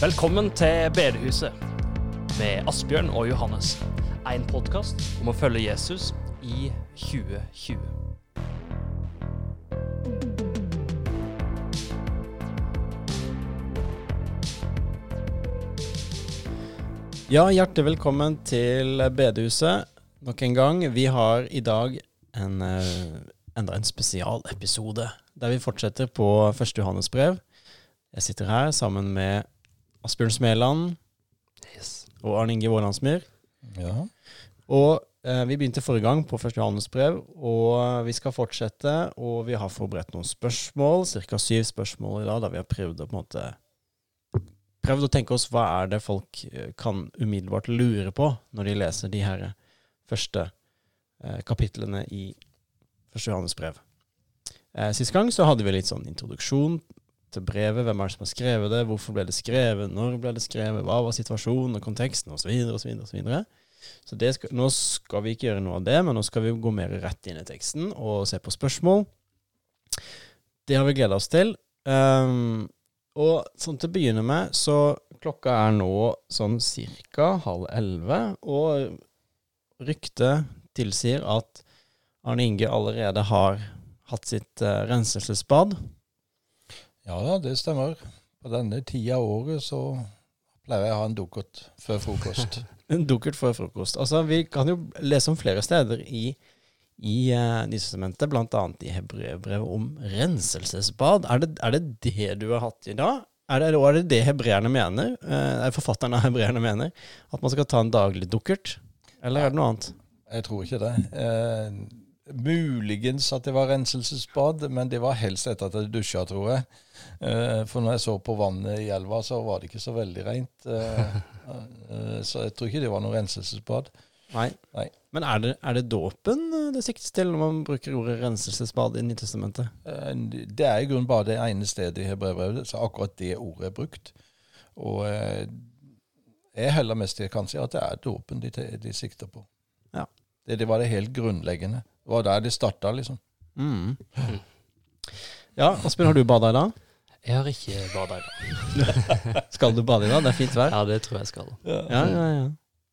Velkommen til Bedehuset med Asbjørn og Johannes. En podkast om å følge Jesus i 2020. Ja, hjertelig velkommen til bedehuset nok en gang. Vi har i dag en, eh, enda en spesialepisode der vi fortsetter på første Johannes brev. Jeg sitter her sammen med Asbjørn Smeland og Arne Inge Vålandsmyr. Ja. Og eh, vi begynte forrige gang på første handelsbrev, og vi skal fortsette. Og vi har forberedt noen spørsmål, ca. syv spørsmål i dag, da vi har prøvd å på en måte prøvd å tenke oss hva er det folk eh, kan umiddelbart lure på når de leser de her første eh, kapitlene i første Johannes brev. Eh, sist gang så hadde vi litt sånn introduksjon til brevet. Hvem er det som har skrevet det? Hvorfor ble det skrevet? Når ble det skrevet? Hva var situasjonen og konteksten? Og så videre og så videre. og Så videre. Så skal, nå skal vi ikke gjøre noe av det, men nå skal vi gå mer rett inn i teksten og se på spørsmål. Det har vi gleda oss til. Um, og sånn til å begynne med, så klokka er nå sånn cirka halv elleve, og ryktet tilsier at Arne Inge allerede har hatt sitt uh, renselsesbad. Ja da, det stemmer. På denne tida av året så pleier jeg å ha en dukkert før frokost. En dukkert før frokost. Altså, vi kan jo lese om flere steder i, i uh, Nytestamentet, bl.a. i hebreerbrevet om renselsesbad. Er det, er det det du har hatt i dag? Er det, er det det hebreerne mener? Uh, er forfatterne av hebreerne mener? At man skal ta en daglig dukkert? Eller er det noe annet? Jeg tror ikke det. Eh, muligens at det var renselsesbad, men det var helst etter at jeg dusja, tror jeg. Eh, for når jeg så på vannet i elva, så var det ikke så veldig rent. Eh, eh, så jeg tror ikke det var noe renselsesbad. Nei. Nei. Men er det, er det dåpen det siktes til når man bruker ordet renselsesbad i Nytestamentet? Det er i grunnen bare det ene stedet i hebreerbrevet så akkurat det ordet er brukt. Og jeg heller mest til kanskje at det er dåpen de, de sikter på. Ja. Det, det var det helt grunnleggende. Det var der det starta, liksom. Mm. Ja, Asbjørn, har du bada i dag? Jeg har ikke bada i dag. Skal du bade i dag? Det er fint vær. Ja, det tror jeg skal. Ja, ja, ja.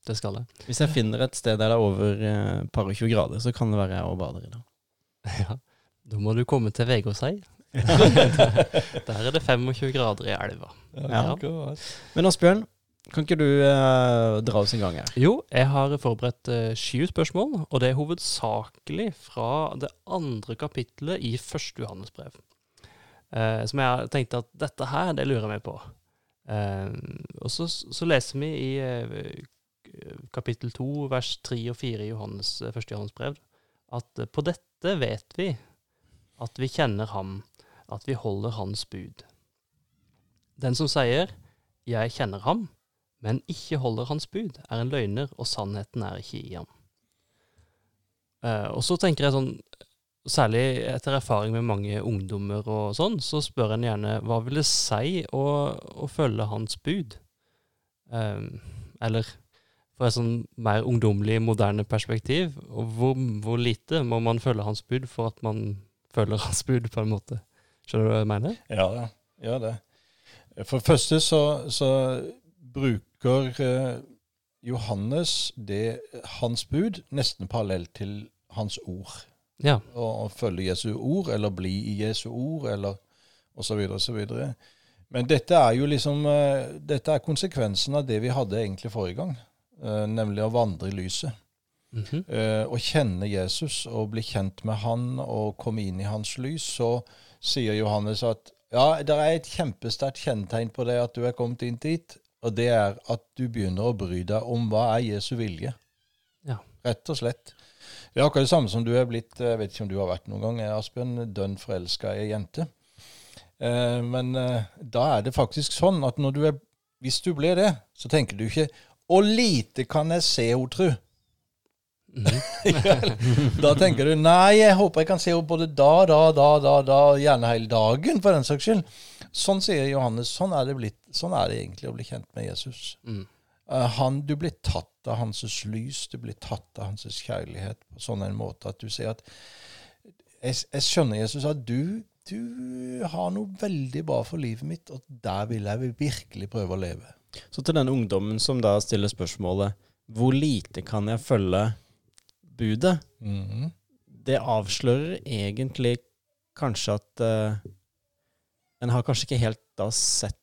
Det skal jeg. Hvis jeg finner et sted der det er over eh, par og 20 grader, så kan det være jeg òg bader i dag. Ja. Da må du komme til Vegårshei. Der er det 25 grader i elva. Ja. Men Asbjørn, kan ikke du eh, dra oss en gang her? Jo, jeg har forberedt eh, sju spørsmål, og det er hovedsakelig fra det andre kapittelet i første Johannes brev. Eh, som jeg har tenkt at dette her, det lurer jeg meg på. Eh, og så, så leser vi i eh, kapittel 2, vers 3 og 4 i Johannes, eh, første Johannes brev, at på dette vet vi at vi kjenner ham, at vi holder hans bud. Den som sier 'jeg kjenner ham', men ikke holder hans bud, er en løgner, og sannheten er ikke i ham. Uh, og så tenker jeg sånn, særlig etter erfaring med mange ungdommer og sånn, så spør en gjerne hva vil det si å, å følge hans bud? Eh, eller fra et sånn mer ungdommelig, moderne perspektiv, og hvor, hvor lite må man følge hans bud for at man følger hans bud, på en måte? Skjønner du hva jeg mener? Ja, ja, det. For det første så, så bruker eh, Johannes det, hans bud nesten parallelt til hans ord. Ja. Å, å følge Jesu ord, eller bli i Jesu ord, eller osv. osv. Men dette er jo liksom eh, Dette er konsekvensen av det vi hadde egentlig forrige gang. eh, nemlig å vandre i lyset. Mhm. Eh, å kjenne Jesus og bli kjent med han og komme inn i hans lys, så sier Johannes at ja, det er et kjempesterkt kjennetegn på det at du er kommet inn dit, og det er at du begynner å bry deg om hva er Jesu vilje. Ja. Rett og slett. Det er akkurat det samme som du er blitt Jeg vet ikke om du har vært noen gang, eh, Asbjørn, dønn forelska i ei jente. Eh, men eh, da er det faktisk sånn at når du er Hvis du blir det, så tenker du ikke 'Å lite kan jeg se henne, tru'. Mhm. da tenker du nei, jeg håper jeg kan se henne både da, da, da, da, da, gjerne hele dagen, for den saks skyld. Sånn sier Johannes. Sånn er det, blitt, sånn er det egentlig å bli kjent med Jesus. Mm. Eh, han, du blir tatt av hans lys, du blir tatt av hans kjærlighet på sånn en måte at du sier at jeg, jeg skjønner, Jesus, at du, du har noe veldig bra for livet mitt, og der vil jeg virkelig prøve å leve. Så til den ungdommen som da stiller spørsmålet hvor lite kan jeg følge budet, Mhm. det avslører egentlig kanskje at uh, en har kanskje ikke helt da sett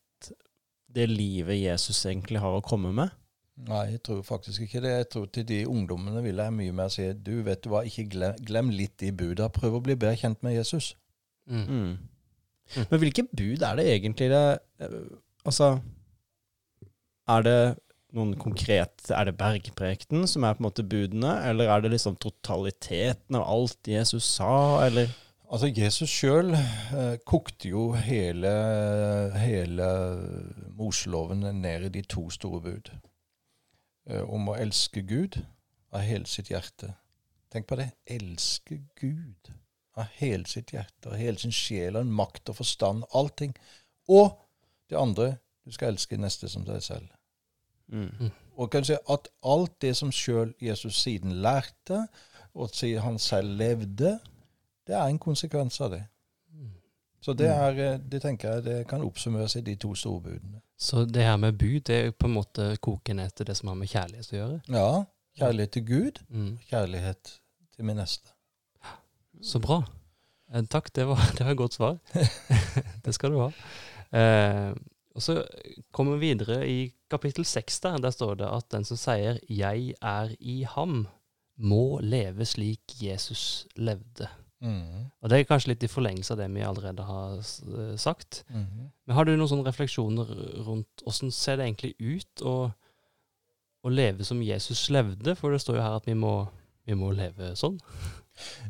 det livet Jesus egentlig har å komme med. Nei, jeg tror faktisk ikke det. Jeg tror til de ungdommene vil jeg mye mer si du vet du hva, ikke glem, glem litt de buda. Prøv å bli bedre kjent med Jesus. Mm. Mm. Men hvilke bud er det egentlig det eh, Altså, er det noen konkret Er det bergprekten som er på en måte budene, eller er det liksom totaliteten av alt Jesus sa, eller Altså, Jesus sjøl eh, kokte jo hele, hele Moseloven ned i de to store bud. Eh, om å elske Gud av hele sitt hjerte. Tenk på det. Elske Gud av hele sitt hjerte, av hele sin sjel, av makt og forstand. Allting. Og det andre, du skal elske neste som deg selv. mm. Og kan si at alt det som sjøl Jesus siden lærte, og siden han selv levde, det er en konsekvens av det. Så det, er, eh, det tenker jeg det kan oppsummeres i de to store budene. Så det her med bud, det er på en måte koker ned til det som har med kjærlighet å gjøre. Ja, kjærlighet til Gud, Mm. kjærlighet til min neste. Så bra. Eh, takk, det var, det var et godt svar. det skal du ha. Eh, og så kommer vi videre i kapittel seks der. Der står det at den som sier 'jeg er i ham', må leve slik Jesus levde. Mhm. Og det er kanskje litt i forlengelse av det vi allerede har eh, sagt. Mm. Men har du noen sånne refleksjoner rundt åssen ser det egentlig ut å, å leve som Jesus levde? For det står jo her at vi må, vi må leve sånn.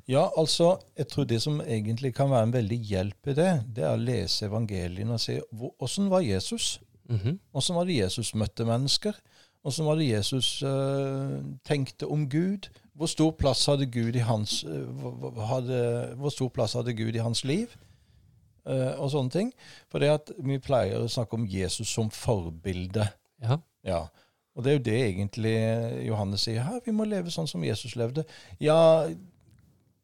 Ja, altså, jeg tror det som egentlig kan være en veldig hjelp i det, det er å lese evangeliene og se hvor- åssen var Jesus? Åssen mm -hmm. var det Jesus møtte mennesker? Åssen var det Jesus øh, tenkte om Gud? Hvor stor plass hadde Gud i hans, eh, hadde, Gud i hans liv? Uh, og sånne ting. For det at vi pleier å snakke om Jesus som forbilde. Ja. Ja. Og det er jo det egentlig Johannes sier her. Vi må leve sånn som Jesus levde. Ja,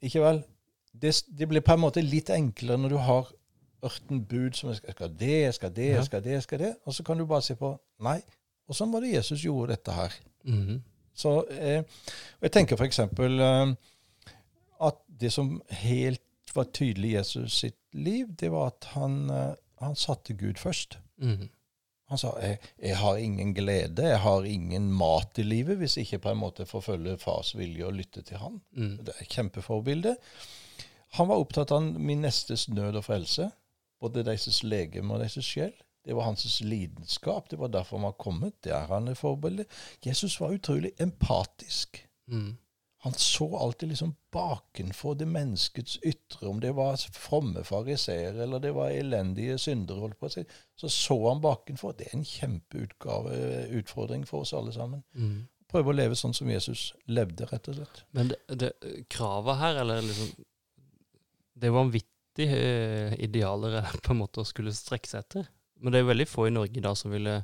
ikke vel? Det, det blir på en måte litt enklere når du har 18 bud som jeg skal, det, jeg skal det, jeg skal det, jeg skal det. Og så kan du bare se på Nei, og sånn var det Jesus gjorde dette her. Mhm. Så eh, Jeg tenker f.eks. Eh, at det som helt var tydelig i Jesus sitt liv, det var at han, eh, han satte Gud først. Mm. Han sa jeg, jeg har ingen glede, jeg har ingen mat i livet hvis jeg ikke på en måte forfølger fars vilje og lytter til han. Mm. Det er et kjempeforbilde. Han var opptatt av min nestes nød og frelse, både deres legeme og deres sjel. Det var hans lidenskap, det var derfor han var kommet. Det er han et forbilde. Jesus var utrolig empatisk. Mm. Han så alltid liksom bakenfor det menneskets ytre, om det var fromme fariseere eller det var elendige syndere, holdt på å si. Så så han bakenfor. Det er en kjempeutfordring for oss alle sammen. Mm. Prøve å leve sånn som Jesus levde, rett og slett. Men det, det kravet her, eller liksom Det er vanvittig eh, idealer på en måte å skulle strekke seg etter. Men det er veldig få i Norge da som ville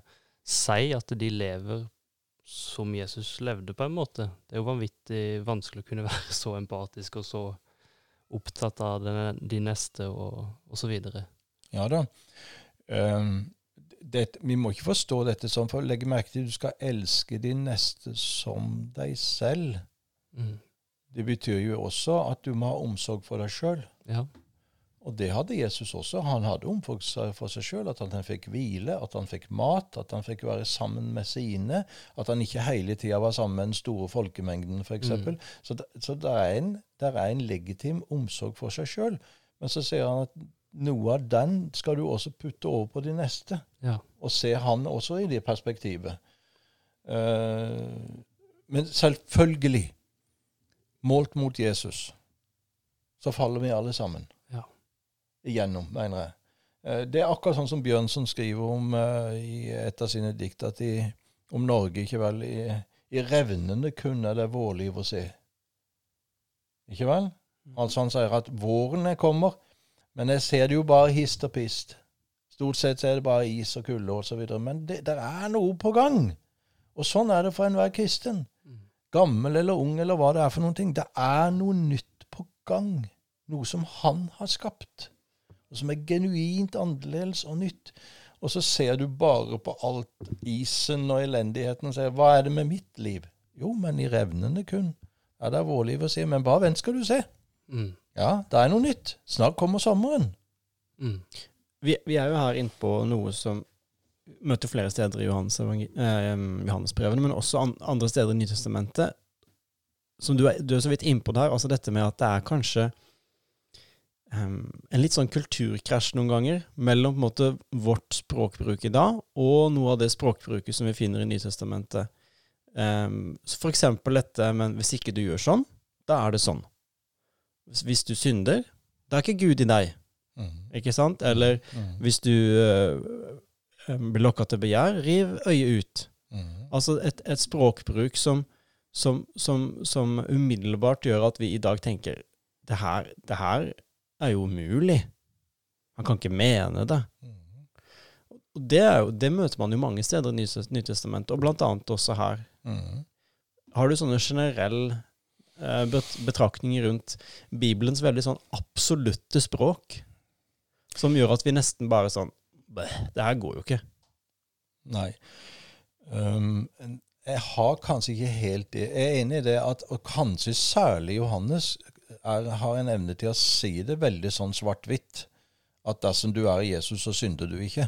si at de lever som Jesus levde, på en måte. Det er jo vanvittig vanskelig å kunne være så empatisk og så opptatt av denne, de neste og, og så videre. Ja da. Um, det, vi må ikke forstå dette sånn, for å legge merke til at du skal elske din neste som deg selv. Mm. Det betyr jo også at du må ha omsorg for deg sjøl. Ja. Og det hadde Jesus også. Han hadde omsorg for seg sjøl. At han fikk hvile, at han fikk mat, at han fikk være sammen med sine. At han ikke hele tida var sammen med den store folkemengden, f.eks. Mm. Så, det, så det, er en, det er en legitim omsorg for seg sjøl. Men så sier han at noe av den skal du også putte over på de neste. ja. Og se han også i det perspektivet. Uh, men selvfølgelig, målt mot Jesus, så faller vi alle sammen. Igjennom, mener jeg. Eh, det er akkurat sånn som Bjørnson skriver om eh, i et av sine dikt, at i, om Norge, ikke vel, i, i revnende kunne det vårliv å se. Ikke vel? Altså han sier at våren er kommer, men jeg ser det jo bare hist og pist. Stort sett er det bare is og kulde osv. Men det der er noe på gang. Og sånn er det for enhver kristen. Mm. Gammel eller ung eller hva det er for noen ting. Det er noe nytt på gang. Noe som han har skapt. Og som er genuint annerledes og nytt. Og så ser du bare på alt isen og elendigheten og sier 'Hva er det med mitt liv?' Jo, men i revnene kun. Ja, det er vår liv å si, men bare vent skal du se. Mm. Ja, det er noe nytt. Snart kommer sommeren. Mm. Vi, vi er jo her inne på noe som møter flere steder i Johannes, eh, Johannesbrevene, men også an, andre steder i Nytestamentet. Som du er, du er så vidt innpå der, altså dette med at det er kanskje en litt sånn kulturkrasj noen ganger mellom på en måte vårt språkbruk i dag og noe av det språkbruket som vi finner i Nytestamentet. Um, for eksempel dette, men hvis ikke du gjør sånn, da er det sånn. Hvis, hvis du synder, da er ikke Gud i deg, ikke sant? Eller Mm. hvis du øh, blir lokka til begjær, riv øyet ut. Mm. Altså et, et språkbruk som, som, som, som umiddelbart gjør at vi i dag tenker det her, det her er jo umulig. Han kan ikke mene det. Og det, jo, det møter man jo mange steder i Nytes- Nytestamentet, og blant annet også her. Mm. Har du sånne generelle eh, betraktninger rundt Bibelens veldig sånn absolutte språk, som gjør at vi nesten bare sånn Det her går jo ikke. Nei. Um, jeg har kanskje ikke helt det. Jeg er enig i det at og kanskje særlig Johannes er, har en evne til å si det veldig sånn svart-hvitt. At dersom du er Jesus, så synder du ikke.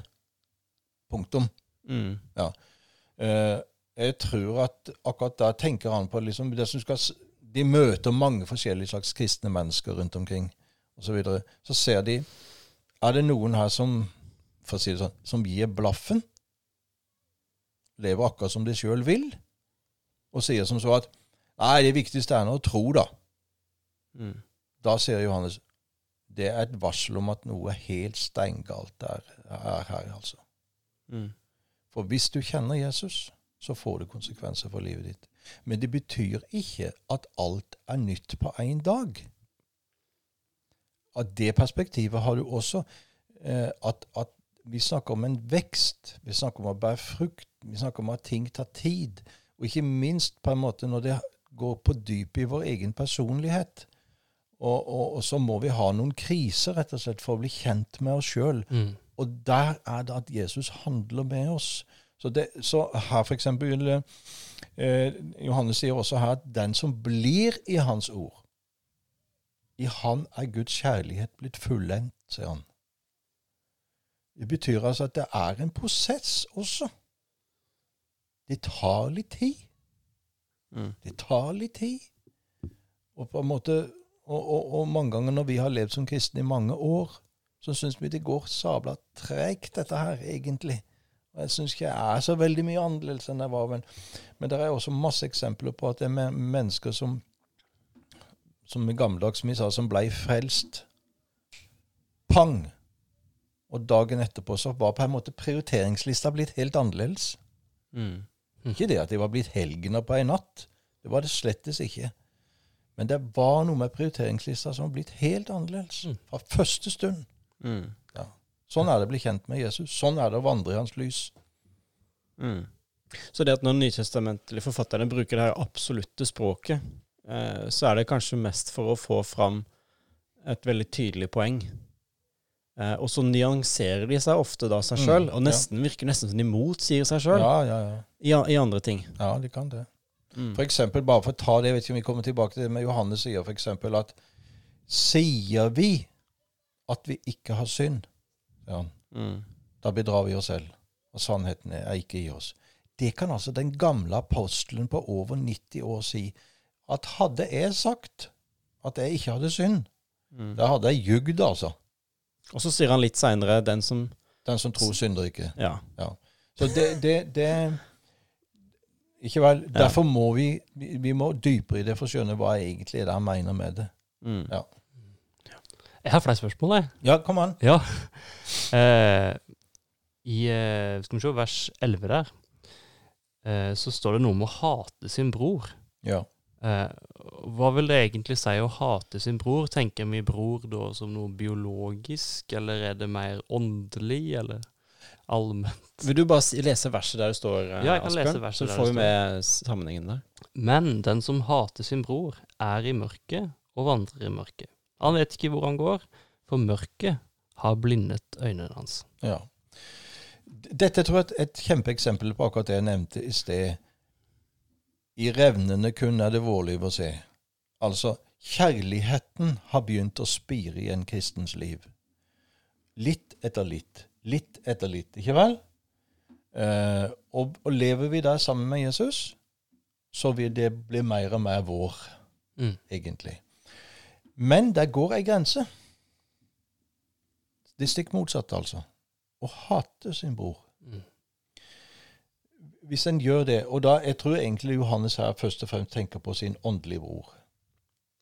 Punktum. Mm. Eh, jeg tror at akkurat der tenker han på liksom det som skal De møter mange forskjellige slags kristne mennesker rundt omkring osv. Så, videre. så ser de Er det noen her som for å si det sånn, som gir blaffen? Lever akkurat som de sjøl vil? Og sier som så at Nei, det viktigste er nå å tro, da. Mm. Da sier Johannes det er et varsel om at noe helt steingalt er, er her, altså. Mm. For hvis du kjenner Jesus, så får det konsekvenser for livet ditt. Men det betyr ikke at alt er nytt på én dag. Av det perspektivet har du også eh, at, at vi snakker om en vekst. Vi snakker om å bære frukt. Vi snakker om at ting tar tid. Og ikke minst på en måte når det går på dypet i vår egen personlighet. Og, og, og så må vi ha noen kriser, rett og slett, for å bli kjent med oss sjøl. Mm. Og der er det at Jesus handler med oss. Så, det, så her eksempel eh, Johannes sier også her at den som blir i hans ord, i han er Guds kjærlighet blitt fullendt, sier han. Det betyr altså at det er en prosess også. Det tar litt tid. Mm. Det tar litt tid. Og på en måte og, og, og mange ganger når vi har levd som kristne i mange år, så syns vi det går sabla tregt, dette her, egentlig. Og jeg syns ikke jeg er så veldig mye annerledes enn jeg var. Men, men det er også masse eksempler på at det er men- mennesker som som i gammeldags vi sa, som blei frelst. Pang! Og dagen etterpå så var på en måte prioriteringslista blitt helt annerledes. Mm. Ikke det at de var blitt helgener på en natt. Det var det slettes ikke. Men det var noe med prioriteringslista som har blitt helt annerledes. Mm. Fra første stund. Mm. Sånn er det å bli kjent med Jesus. Sånn er det å vandre i hans lys. Mm. Så det at når nytestamentlige forfatterne bruker det her absolutte språket, eh, så er det kanskje mest for å få fram et veldig tydelig poeng. Eh, og så nyanserer de seg ofte da seg Mm, og og ja. virker nesten som de motsier seg sjøl Ja, ja, ja. i, i andre ting. Ja, de kan det. Mm. For eksempel, bare for å ta det, jeg vet ikke om vi kommer tilbake til det, men Johannes sier for eksempel at sier vi at vi ikke har synd, ja, Mm. da bedrar vi oss selv, og sannheten er ikke i oss. Det kan altså den gamle apostelen på over 90 år si, at hadde jeg sagt at jeg ikke hadde synd, Mm. da hadde jeg jugd, altså. Og så sier han litt seinere den som Den som tror synder ikke. Ja. Så det, det, det Ikke vel. Derfor må vi, vi må dypere i det for å skjønne hva egentlig er det han mener med det. Mm. Ja. Jeg har flere spørsmål, jeg. Ja, kom an. Ja. Eh, I eh, skal vi se, vers 11 der, eh, så står det noe om å hate sin bror. Ja. Eh, hva vil det egentlig si å hate sin bror? Tenker vi bror da som noe biologisk, eller er det mer åndelig, eller allment? Vil du bare lese verset der det står, Asbjørn? Ja, jeg kan Asbjørn? lese verset så får vi med sammenhengen der. Men den som hater sin bror, er i mørket og vandrer i mørket. Han vet ikke hvor han går, for mørket har blindet øynene hans. Ja. Dette tror jeg er et kjempeeksempel på akkurat det jeg nevnte i sted. I revnene kun er det vårliv å se. Altså, kjærligheten har begynt å spire i en kristens liv. Litt etter litt. Litt etter litt, ikke vel? Eh, og, og, lever vi der sammen med Jesus, så vil det bli mer og mer vår, mm. egentlig. Men der går ei grense. Det stikk motsatte, altså. Å hate sin bror. Mm. Hvis en gjør det Og da, jeg tror egentlig Johannes her først og fremst tenker på sin åndelige bror.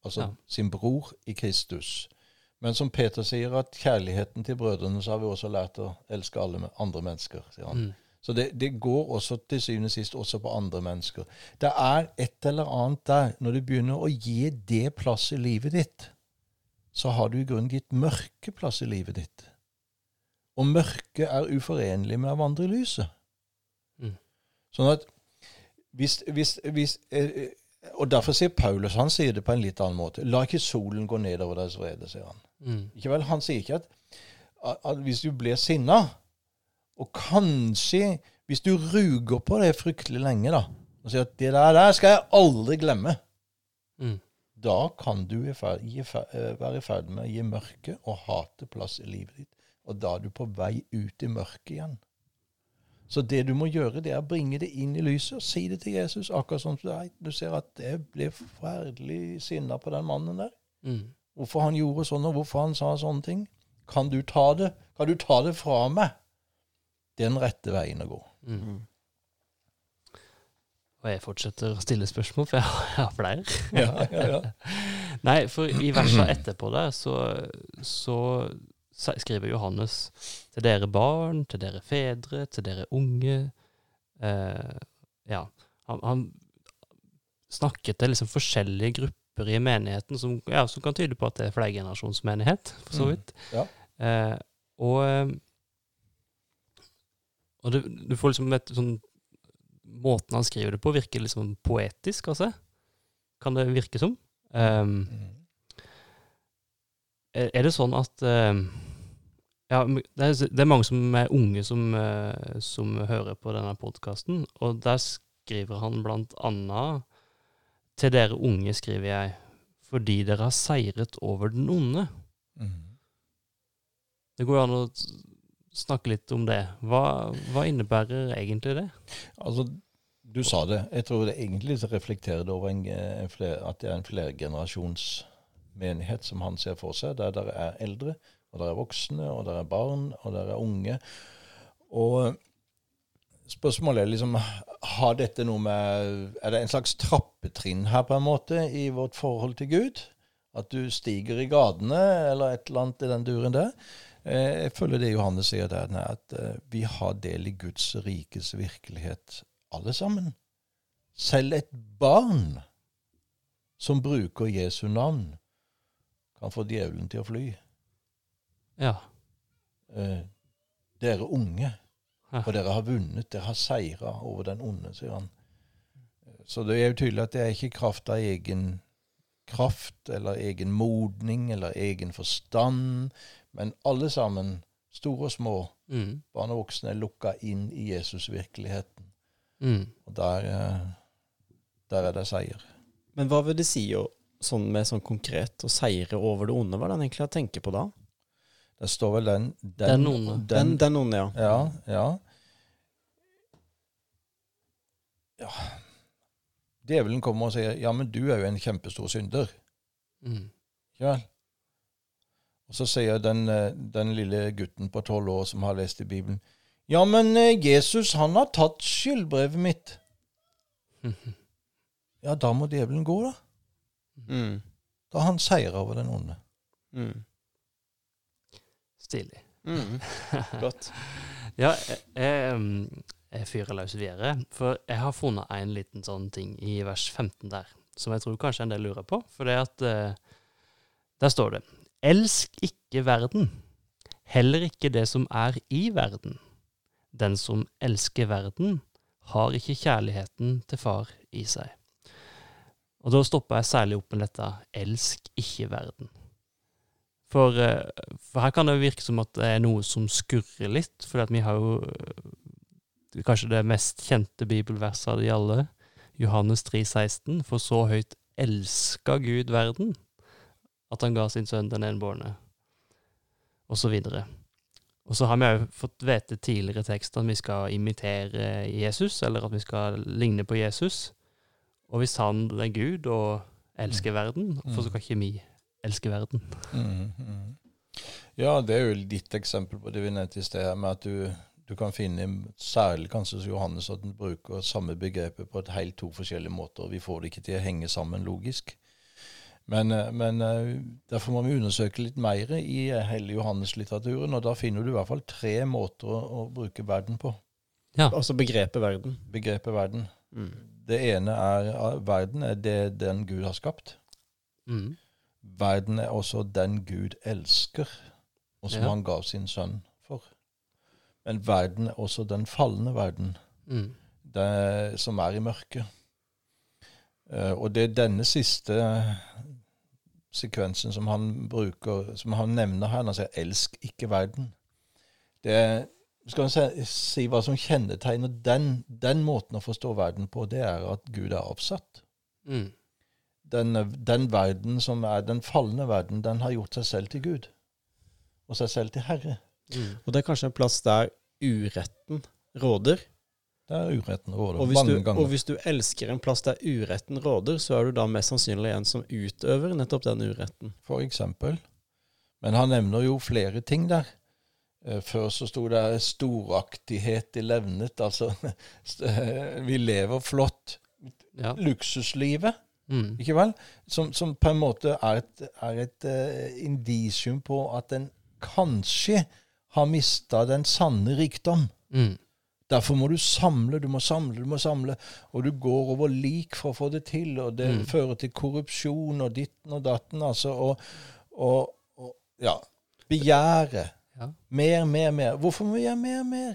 Altså ja. sin bror i Kristus. Men som Peter sier, at kjærligheten til brødrene, så har vi også lært å elske alle andre mennesker. sier han. Mm. Så det, det, går også til syvende og sist også på andre mennesker. Det er et eller annet der. Når du begynner å gi det plass i livet ditt, så har du i grunnen gitt mørke plass i livet ditt. Og mørket er uforenlig med å vandre i lyset. Mm. Sånn at hvis, hvis, hvis eh, Og derfor sier Paulus han sier det på en litt annen måte. La ikke solen gå nedover deres vrede, sier han. Mm. Ikke vel, Han sier ikke at, at hvis du blir sinna, og kanskje, hvis du ruger på det fryktelig lenge, da, og sier at 'det der, der skal jeg aldri glemme', mm. da kan du eh, være i ferd med å gi mørke og hate plass i livet ditt. Og da er du på vei ut i mørket igjen. Så det du må gjøre, det er å bringe det inn i lyset og si det til Jesus. Akkurat som du, er. du ser at det ble forferdelig sinna på den mannen der. Mm. Hvorfor han gjorde sånn, og hvorfor han sa sånne ting. Kan du ta det? Kan du ta det fra meg? Den rette veien å gå. Mm. Og jeg fortsetter å stille spørsmål, for jeg har flere. ja, ja, ja. Nei, for i versene etterpå der så, så skriver Johannes til dere barn, til dere fedre, til dere unge. Eh, ja, han, han, snakket til liksom forskjellige grupper i menigheten som, ja, som kan tyde på at det er flergenerasjonsmenighet, for så mm. vidt. Mm. Ja. Eh, og eh, og du, du, får liksom et sånn Måten han skriver det på, virker liksom poetisk, altså. Kan det virke som. Um, er, er, det sånn at uh, Ja, det er, det er, mange som er unge som, uh, som hører på denne podkasten, og der skriver han blant annet Til dere unge, skriver jeg, fordi dere har seiret over den onde. Mm. Det går an å snakke litt om det. Hva, hva, innebærer egentlig det? Altså, du sa det. Jeg tror det egentlig reflekterer det over en, en fler, at det er en flergenerasjonsmenighet som han ser for seg, der det er eldre, og det er voksne, og det er barn, og det er unge. Og spørsmålet er liksom har dette noe med Er det en slags trappetrinn her, på en måte, i vårt forhold til Gud? At du stiger i gatene, eller et eller annet i den duren der? Eh, jeg føler det Johannes sier der, at eh, vi har del i Guds rikes virkelighet, alle sammen. Selv et barn som bruker Jesu navn, kan få djevelen til å fly. Ja. Eh, dere unge, Og dere har vunnet, dere har seira over den onde, sier han. Så det er jo tydelig at det er ikke kraft av egen kraft eller egen modning eller egen forstand, men alle sammen, store og små, mm. barn og voksne, er lukka inn i Jesus-virkeligheten. Mm. Og der, eh, der, er det seier. Men hva vil det si å, sånn med sånn konkret å seire over det onde? Hva er det han egentlig tenker på da? Det står vel den Den, den onde. Den, den, onde, ja. Ja, ja. ja. Djevelen kommer og sier ja, men du er jo en kjempestor synder. Mm. Ja. Og så sier den, eh, den lille gutten på tolv år som har lest i Bibelen, ja, men eh, Jesus, han har tatt skyldbrevet mitt. Ja, da må djevelen gå, da. Mm. Da har han seier over den onde. Mm. Stilig. Mm. Godt. ja, jeg, jeg, jeg fyrer løs videre, for jeg har funnet en liten sånn ting i vers 15 der, som jeg tror kanskje en del lurer på. For det at uh, der står det Elsk ikke verden, heller ikke det som er i verden. Den som elsker verden, har ikke kjærligheten til far i seg. Og da stopper jeg særlig opp med dette elsk ikke verden. For, eh, for her kan det virke som at det er noe som skurrer litt, for vi har jo eh, kanskje det mest kjente bibelverset av de alle, Johannes 3, 16, for så høyt elska Gud verden, at han ga sin sønn den enbårne, og så videre. Og så har vi òg fått vite tidligere tekster at vi skal imitere Jesus, eller at vi skal ligne på Jesus. Og hvis han er Gud og elsker verden, hvorfor skal ikke vi elske verden? Mm, mm. Ja, det er jo ditt eksempel på det vi nevnte i sted, her, med at du, du kan finne, særlig kanskje hos Johannes, at den bruker samme begrepet på et helt to forskjellige måter. Vi får det ikke til å henge sammen logisk. Men, eh, men eh, derfor må vi undersøke litt mer i hele Johannes-litteraturen, og da finner du i hvert fall tre måter å, å bruke verden på. Ja. Altså begrepet verden. Begrepet verden. Mm. Det ene er verden er det den Gud har skapt. Mm. Verden er også den Gud elsker, og som Ja. han gav sin sønn for. Men verden er også den falne verden, Mm. det, som er i mørket. Uh, og det er denne siste sekvensen som han bruker, som han nevner her, når han sier 'elsk ikke verden'. Det er, skal vi si, hva som kjennetegner den, den måten å forstå verden på, det er at Gud er avsatt. Mm. Den, den verden som er den falne verden, den har gjort seg selv til Gud. Og seg selv til Herre. Mm. Og det er kanskje en plass der uretten råder. Det er uretten råder Og hvis, mange du, ganger. og hvis du elsker en plass der uretten råder, så er du da mest sannsynlig en som utøver nettopp den uretten. for eksempel. Men han nevner jo flere ting der. Eh, Før så sto det storaktighet i levnet. Altså, vi lever flott. Ja. Luksuslivet, Mm. ikke vel? Som, som på en måte er et, er et uh, indisium på at en kanskje har mista den sanne rikdom. Mm. Derfor må du samle, du må samle, du må samle. Og du går over lik for å få det til, og det Mm. fører til korrupsjon og ditten og datten, altså. Og, og, og ja Begjæret. Ja. Mer, mer, mer. Hvorfor må vi gjøre mer, mer?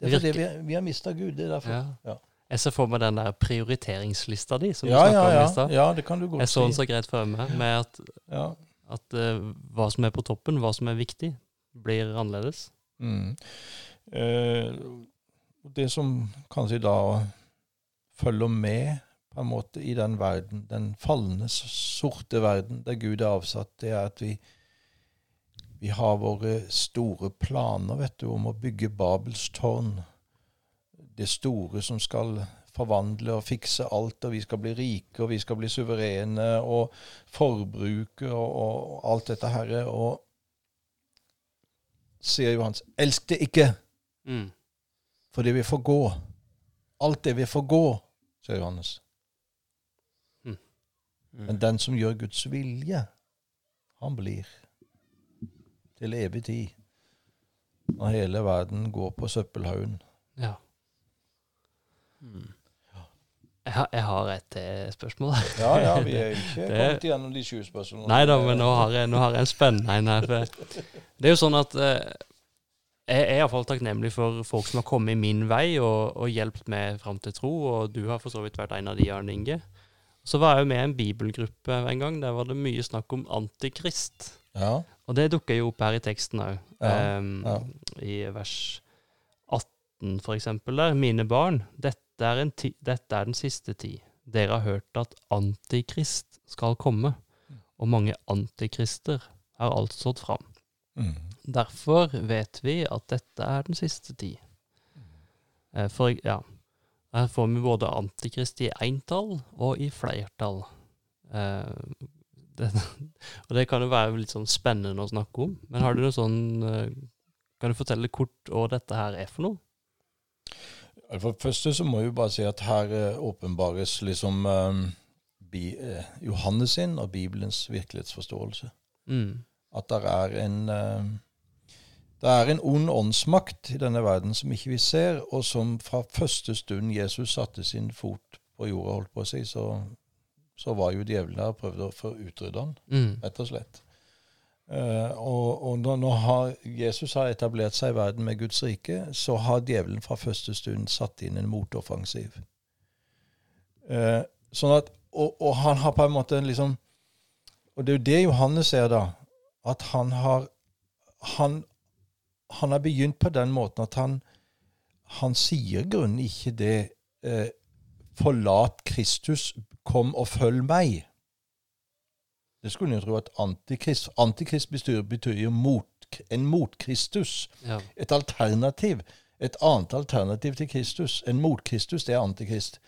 Det er fordi vi, vi har mista Gud. Det er derfor. Ja. Ja, Jeg ser for meg den der prioriteringslista di, som du ja, snakka ja, om i ja, stad. ja, det kan du godt Jeg så den så greit for meg, med at, Ja. at uh, hva som er på toppen, hva som er viktig, blir annerledes. Mm. Eh, det som kanskje da følger med på en måte i den verden, den falne, sorte verden der Gud er avsatt, det er at vi, vi har våre store planer vet du, om å bygge Babels tårn. Det store som skal forvandle og fikse alt, og vi skal bli rike, og vi skal bli suverene, og forbruke og, og alt dette herre. Og sier Johans, elsk det ikke, Mm. for det vil forgå. Alt det vil forgå, sier Johannes. Mm. Men den som gjør Guds vilje, han blir til evig tid. Når hele verden går på søppelhaugen. Ja. Mm. Jeg har, jeg har et spørsmål. Ja, ja, vi er ikke Det- kommet gjennom de sju spørsmålene. Nei da, men nå har jeg, nå har jeg en spennende en her. Det er jo sånn at eh, jeg er iallfall takknemlig for folk som har kommet min vei og, og hjulpet meg fram til tro, og du har for så vidt vært en av de, Arne Inge. Så var jeg jo med i en bibelgruppe en gang. Der var det mye snakk om antikrist. Ja, Og det dukker jo opp her i teksten òg. Ja, ja. I vers 18, for eksempel. Der. Mine barn, dette er, en ti dette er den siste tid. Dere har hørt at antikrist skal komme, og mange antikrister har alt stått fram. mm. Derfor vet vi at dette er den siste tid. Eh, For ja, her får vi både antikrist i entall og i flertall. Eh, det, og det kan jo være litt sånn spennende å snakke om. Men har du noe sånn eh, Kan du fortelle kort hva dette her er for noe? For det første så må vi bare si at her eh, åpenbares liksom eh, bi, eh, Johannes sin og Bibelens virkelighetsforståelse. Mm. At det er en eh, det er en ond åndsmakt i denne verden som ikke vi ser, og som fra første stund Jesus satte sin fot på jorda, holdt på å si, så, så var jo djevelen der og prøvde å få utrydde han, Mm. rett og slett. Eh, og og når, når Jesus har etablert seg i verden med Guds rike, så har djevelen fra første stund satt inn en motoffensiv. Eh, sånn at, og, og han har på en måte liksom Og det er jo det Johannes ser, da. at han har han, han har begynt på den måten at han, han sier grunnen ikke det eh, 'Forlat Kristus, kom og følg meg'. Det skulle en jo tro at antikrist, antikrist betyr, betyr mot, en mot-Kristus. Ja. Et alternativ. Et annet alternativ til Kristus. En mot-Kristus, det er antikrist.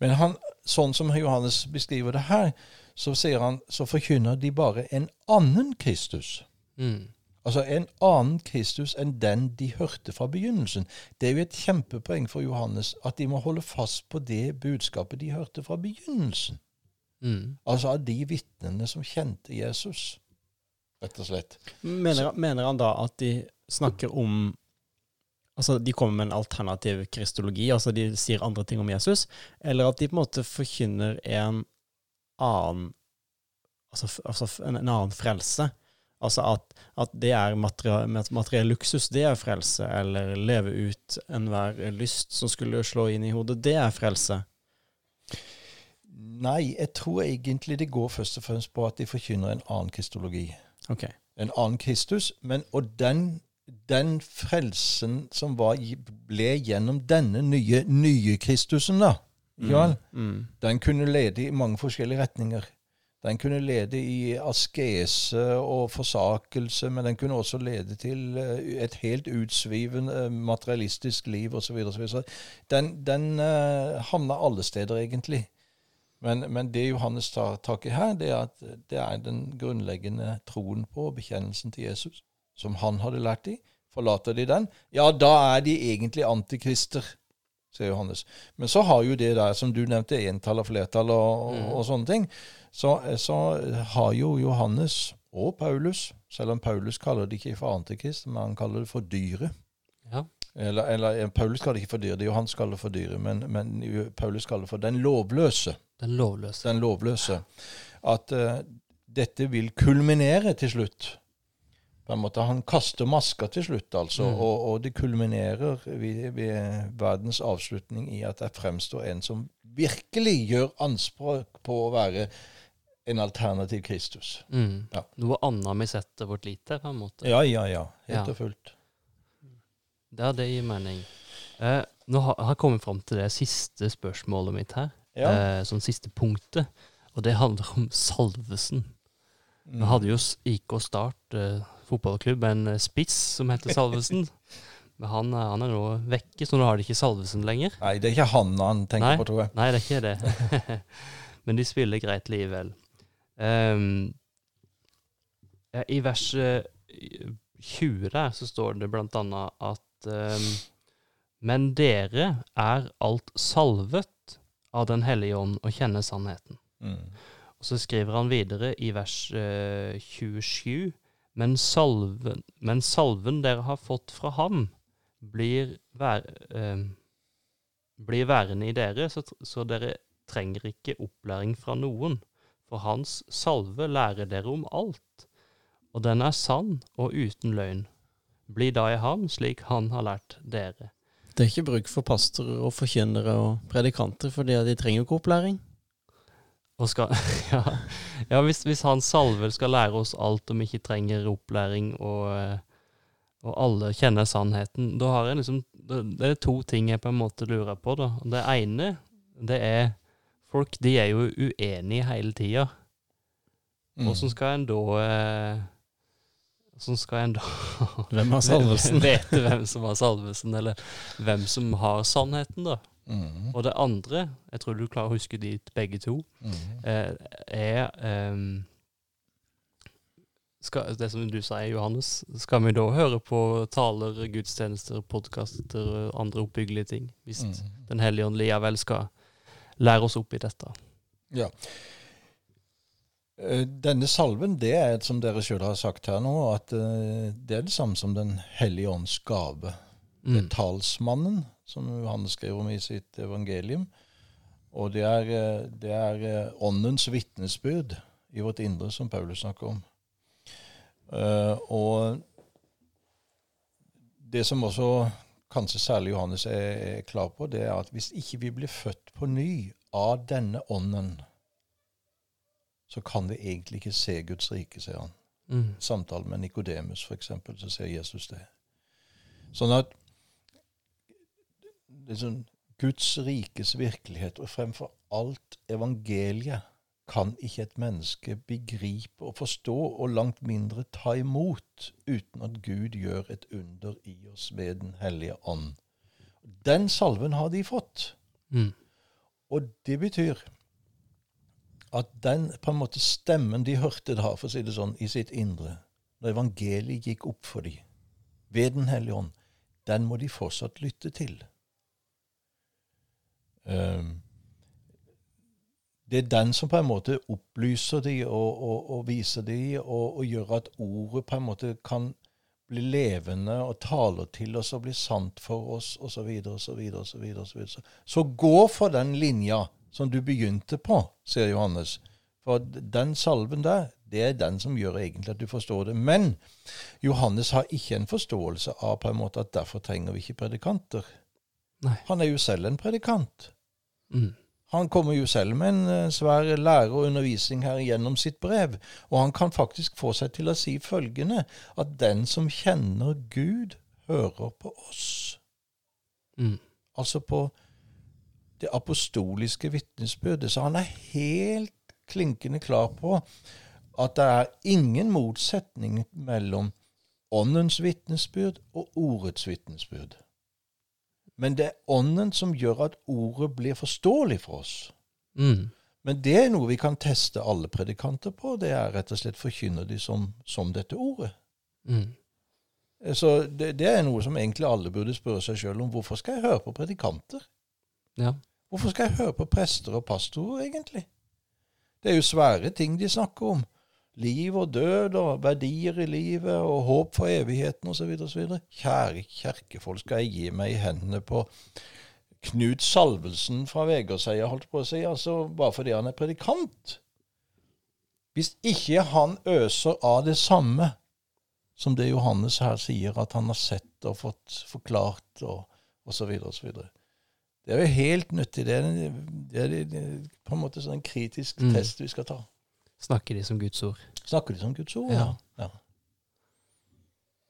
Men han, sånn som Johannes beskriver det her, så, sier han, så forkynner de bare en annen Kristus. Mm. Altså en annen Kristus enn den de hørte fra begynnelsen. Det er jo et kjempepoeng for Johannes at de må holde fast på det budskapet de hørte fra begynnelsen. Mm. Altså av de vitnene som kjente Jesus, rett og slett. Mener, mener han da at de snakker om Altså, de kommer med en alternativ kristologi, altså de sier andre ting om Jesus, eller at de på en måte forkynner en annen Altså, altså en, en annen frelse. Altså at, at det er materie- materiell luksus, det er frelse. Eller leve ut enhver lyst som skulle slå inn i hodet, det er frelse. Nei, jeg tror egentlig det går først og fremst på at de forkynner en annen kristologi. Okay. En annen Kristus, men og den, den frelsen som var, ble gjennom denne nye, nye Kristusen, da, ikke vel? Mm. den kunne lede i mange forskjellige retninger. Den kunne lede i askese og forsakelse, men den kunne også lede til eh, et helt utsvivende materialistisk liv osv. Så, videre. så den, den uh, havna alle steder, egentlig. Men, men det Johannes tar tak i her, det er at det er den grunnleggende troen på bekjennelsen til Jesus, som han hadde lært de. Forlater de den, ja, da er de egentlig antikrister, sier Johannes. Men så har jo det der, som du nevnte, entall og flertall og, og, Mm. og sånne ting, så, så har jo Johannes og Paulus, selv om Paulus kaller det ikke for antikrist, men han kaller det for dyret. Ja. Eller, eller Paulus kaller det ikke for dyret, det jo han som kaller det for dyret, men, men Paulus kaller det for den lovløse. Den lovløse. Den lovløse. At uh, dette vil kulminere til slutt. På en måte, Han kaster maska til slutt, altså, Mm. og, og det kulminerer ved, ved verdens avslutning i at det fremstår en som virkelig gjør anspråk på å være en alternativ Kristus. Mm. Ja. Noe annet vi setter vårt lit til, på en måte. Ja, ja, ja. Helt Ja. og fullt. Ja, det gir mening. Eh, nå har jeg kommet fram til det siste spørsmålet mitt her. Ja. Eh, sånn siste punktet. Og det handler om salvesen. Mm. Vi hadde jo IK Start eh, fotballklubb, en eh, spiss som heter Salvesen. Men han, er- han er nå vekke, så nå har de ikke Salvesen lenger. Nei, det er ikke han han tenker Nei. på, tror jeg. Nei, det er ikke det. Men de spiller greit likevel. Um, ja, I vers eh, 20 der så står det blant annet at um, Men dere er alt salvet av Den hellige ånd og kjenne sannheten. Mm. Og så skriver han videre i vers eh, 27 men salven, men salven dere har fått fra ham, blir, vær, eh, blir værende i dere, så, så dere trenger ikke opplæring fra noen. For hans salve lærer dere om alt, og den er sann og uten løgn. Bli da i ham slik han har lært dere. Det er ikke bruk for pastorer og forkynnere og predikanter, fordi de trenger jo ikke opplæring. Og skal, ja, ja hvis, hvis han salve skal lære oss alt om vi ikke trenger opplæring, og, eh, og alle kjenner sannheten, da har jeg liksom Det er to ting jeg på en måte lurer på. da. Det ene, det er Folk de er jo uenige hele tida. Åssen Hvordan skal en da eh, Hvordan skal en da Hvem har Salvesen? vite hvem som har Salvesen, eller hvem som har sannheten, da? Mm. Og det andre, jeg tror du klarer å huske de begge to, Mm. eh, er ehm, skal, Det som du sier, Johannes, skal vi da høre på taler, gudstjenester, podkaster og andre oppbyggelige ting? Hvis Mm. Den hellige ånd likevel skal lære oss opp i dette. Ja. Eh, Denne salven, det er som dere sjøl har sagt her nå, at eh, det er det samme som Den hellige ånds gave. Det er Mm. talsmannen, som Johannes skriver om i sitt evangelium. Og det er, eh, det er åndens vitnesbyrd i vårt indre, som Paulus snakker om. Og det som også kanskje særlig Johannes er, er klar på, det er at hvis ikke vi blir født på ny av denne ånden, så kan vi egentlig ikke se Guds rike, sier han. Mm. samtalen med Nikodemus, f.eks., så sier Jesus det. Sånn at sånn, Guds rikes virkelighet, og fremfor alt evangeliet, kan ikke et menneske begripe og forstå, og langt mindre ta imot, uten at Gud gjør et under i oss ved Den hellige ånd. Den salven har de fått. Mm. Og det betyr at den på en måte stemmen de hørte da, for å si det sånn, i sitt indre, når evangeliet gikk opp for dem, ved Den hellige ånd, den må de fortsatt lytte til. Um, det er den som på en måte opplyser de og, og, og viser de, og, og, gjør at ordet på en måte kan bli levende og taler til oss og bli sant for oss, osv., osv., osv. Så gå for den linja som du begynte på, sier Johannes. For den salven der, det er den som gjør egentlig at du forstår det. Men Johannes har ikke en forståelse av på en måte at derfor trenger vi ikke predikanter. Nei. Han er jo selv en predikant. Mm. Han kommer jo selv med en eh, svær lære og undervisning her gjennom sitt brev, og han kan faktisk få seg til å si følgende, at den som kjenner Gud, hører på oss. Mm. Altså på det apostoliske vitnesbyrdet. Så han er helt klinkende klar på at det er ingen motsetning mellom åndens vitnesbyrd og ordets vitnesbyrd. Men det er ånden som gjør at ordet blir forståelig for oss. Mm. Men det er noe vi kan teste alle predikanter på. Det er rett og slett forkynner de som, som dette ordet. Mm. Så det, det, er noe som egentlig alle burde spørre seg sjøl om. Hvorfor skal jeg høre på predikanter? Ja. Hvorfor skal jeg høre på prester og pastorer, egentlig? Det er jo svære ting de snakker om. Liv og død og verdier i livet og håp for evigheten osv. osv. Kjære kjerkefolk, skal jeg gi meg i hendene på Knut Salvelsen fra Vegårseia, holdt på å si, altså bare fordi han er predikant? Hvis ikke han øser av det samme som det Johannes her sier at han har sett og fått forklart, og osv., osv. Det er jo helt nyttig. Det er, det er, det er på en måte sånn en kritisk Mm. test vi skal ta. Snakker de som Guds ord? Snakker de som Guds ord? Ja. ja.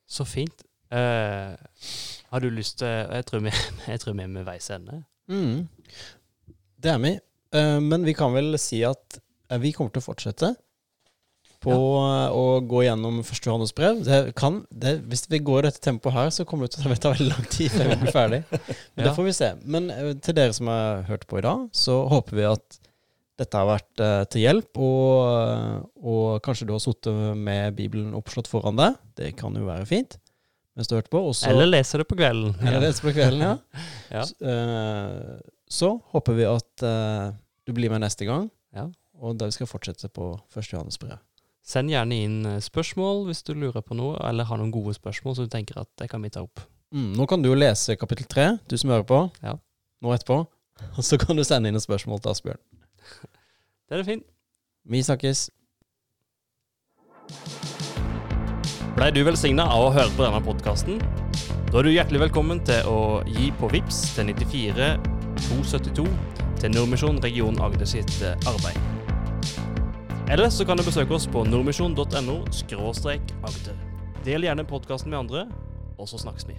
Så fint. Uh, har du lyst til Jeg tror vi, jeg tror vi er med veis ende. Mm. Det er vi. Uh, men vi kan vel si at eh, vi kommer til å fortsette på ja. å gå gjennom første Johannes brev. Det kan, det, hvis vi går i dette tempoet her, så kommer det til å ta veldig lang tid før vi blir ferdig. Men Ja. det får vi se. Men eh, til dere som har hørt på i dag, så håper vi at dette har vært uh, til hjelp, og, eh, og kanskje du har sittet med Bibelen oppslått foran deg. Det kan jo være fint mens du har hørt på. Også, Eller leser det på kvelden. eller leser på kvelden, ja. Ja. Så, uh, Så håper vi at uh, du blir med neste gang, Ja. og da vi skal fortsette på første Johannes brev. Send gjerne inn eh, spørsmål hvis du lurer på noe, eller har noen gode spørsmål som du tenker at det kan vi ta opp. Mm, nå kan du jo lese kapittel tre, du som hører på, Ja. nå etterpå. Og så kan du sende inn et spørsmål til Asbjørn. Det er fint. Vi snakkes. Blei du velsigna av å høre på denne podkasten? Da er du hjertelig velkommen til å gi på VIPS til 94 272 til Nordmisjon region Agder sitt eh, arbeid. Eller så kan du besøke oss på nordmisjon.no agder. Del gjerne podkasten med andre, og så snakkes vi.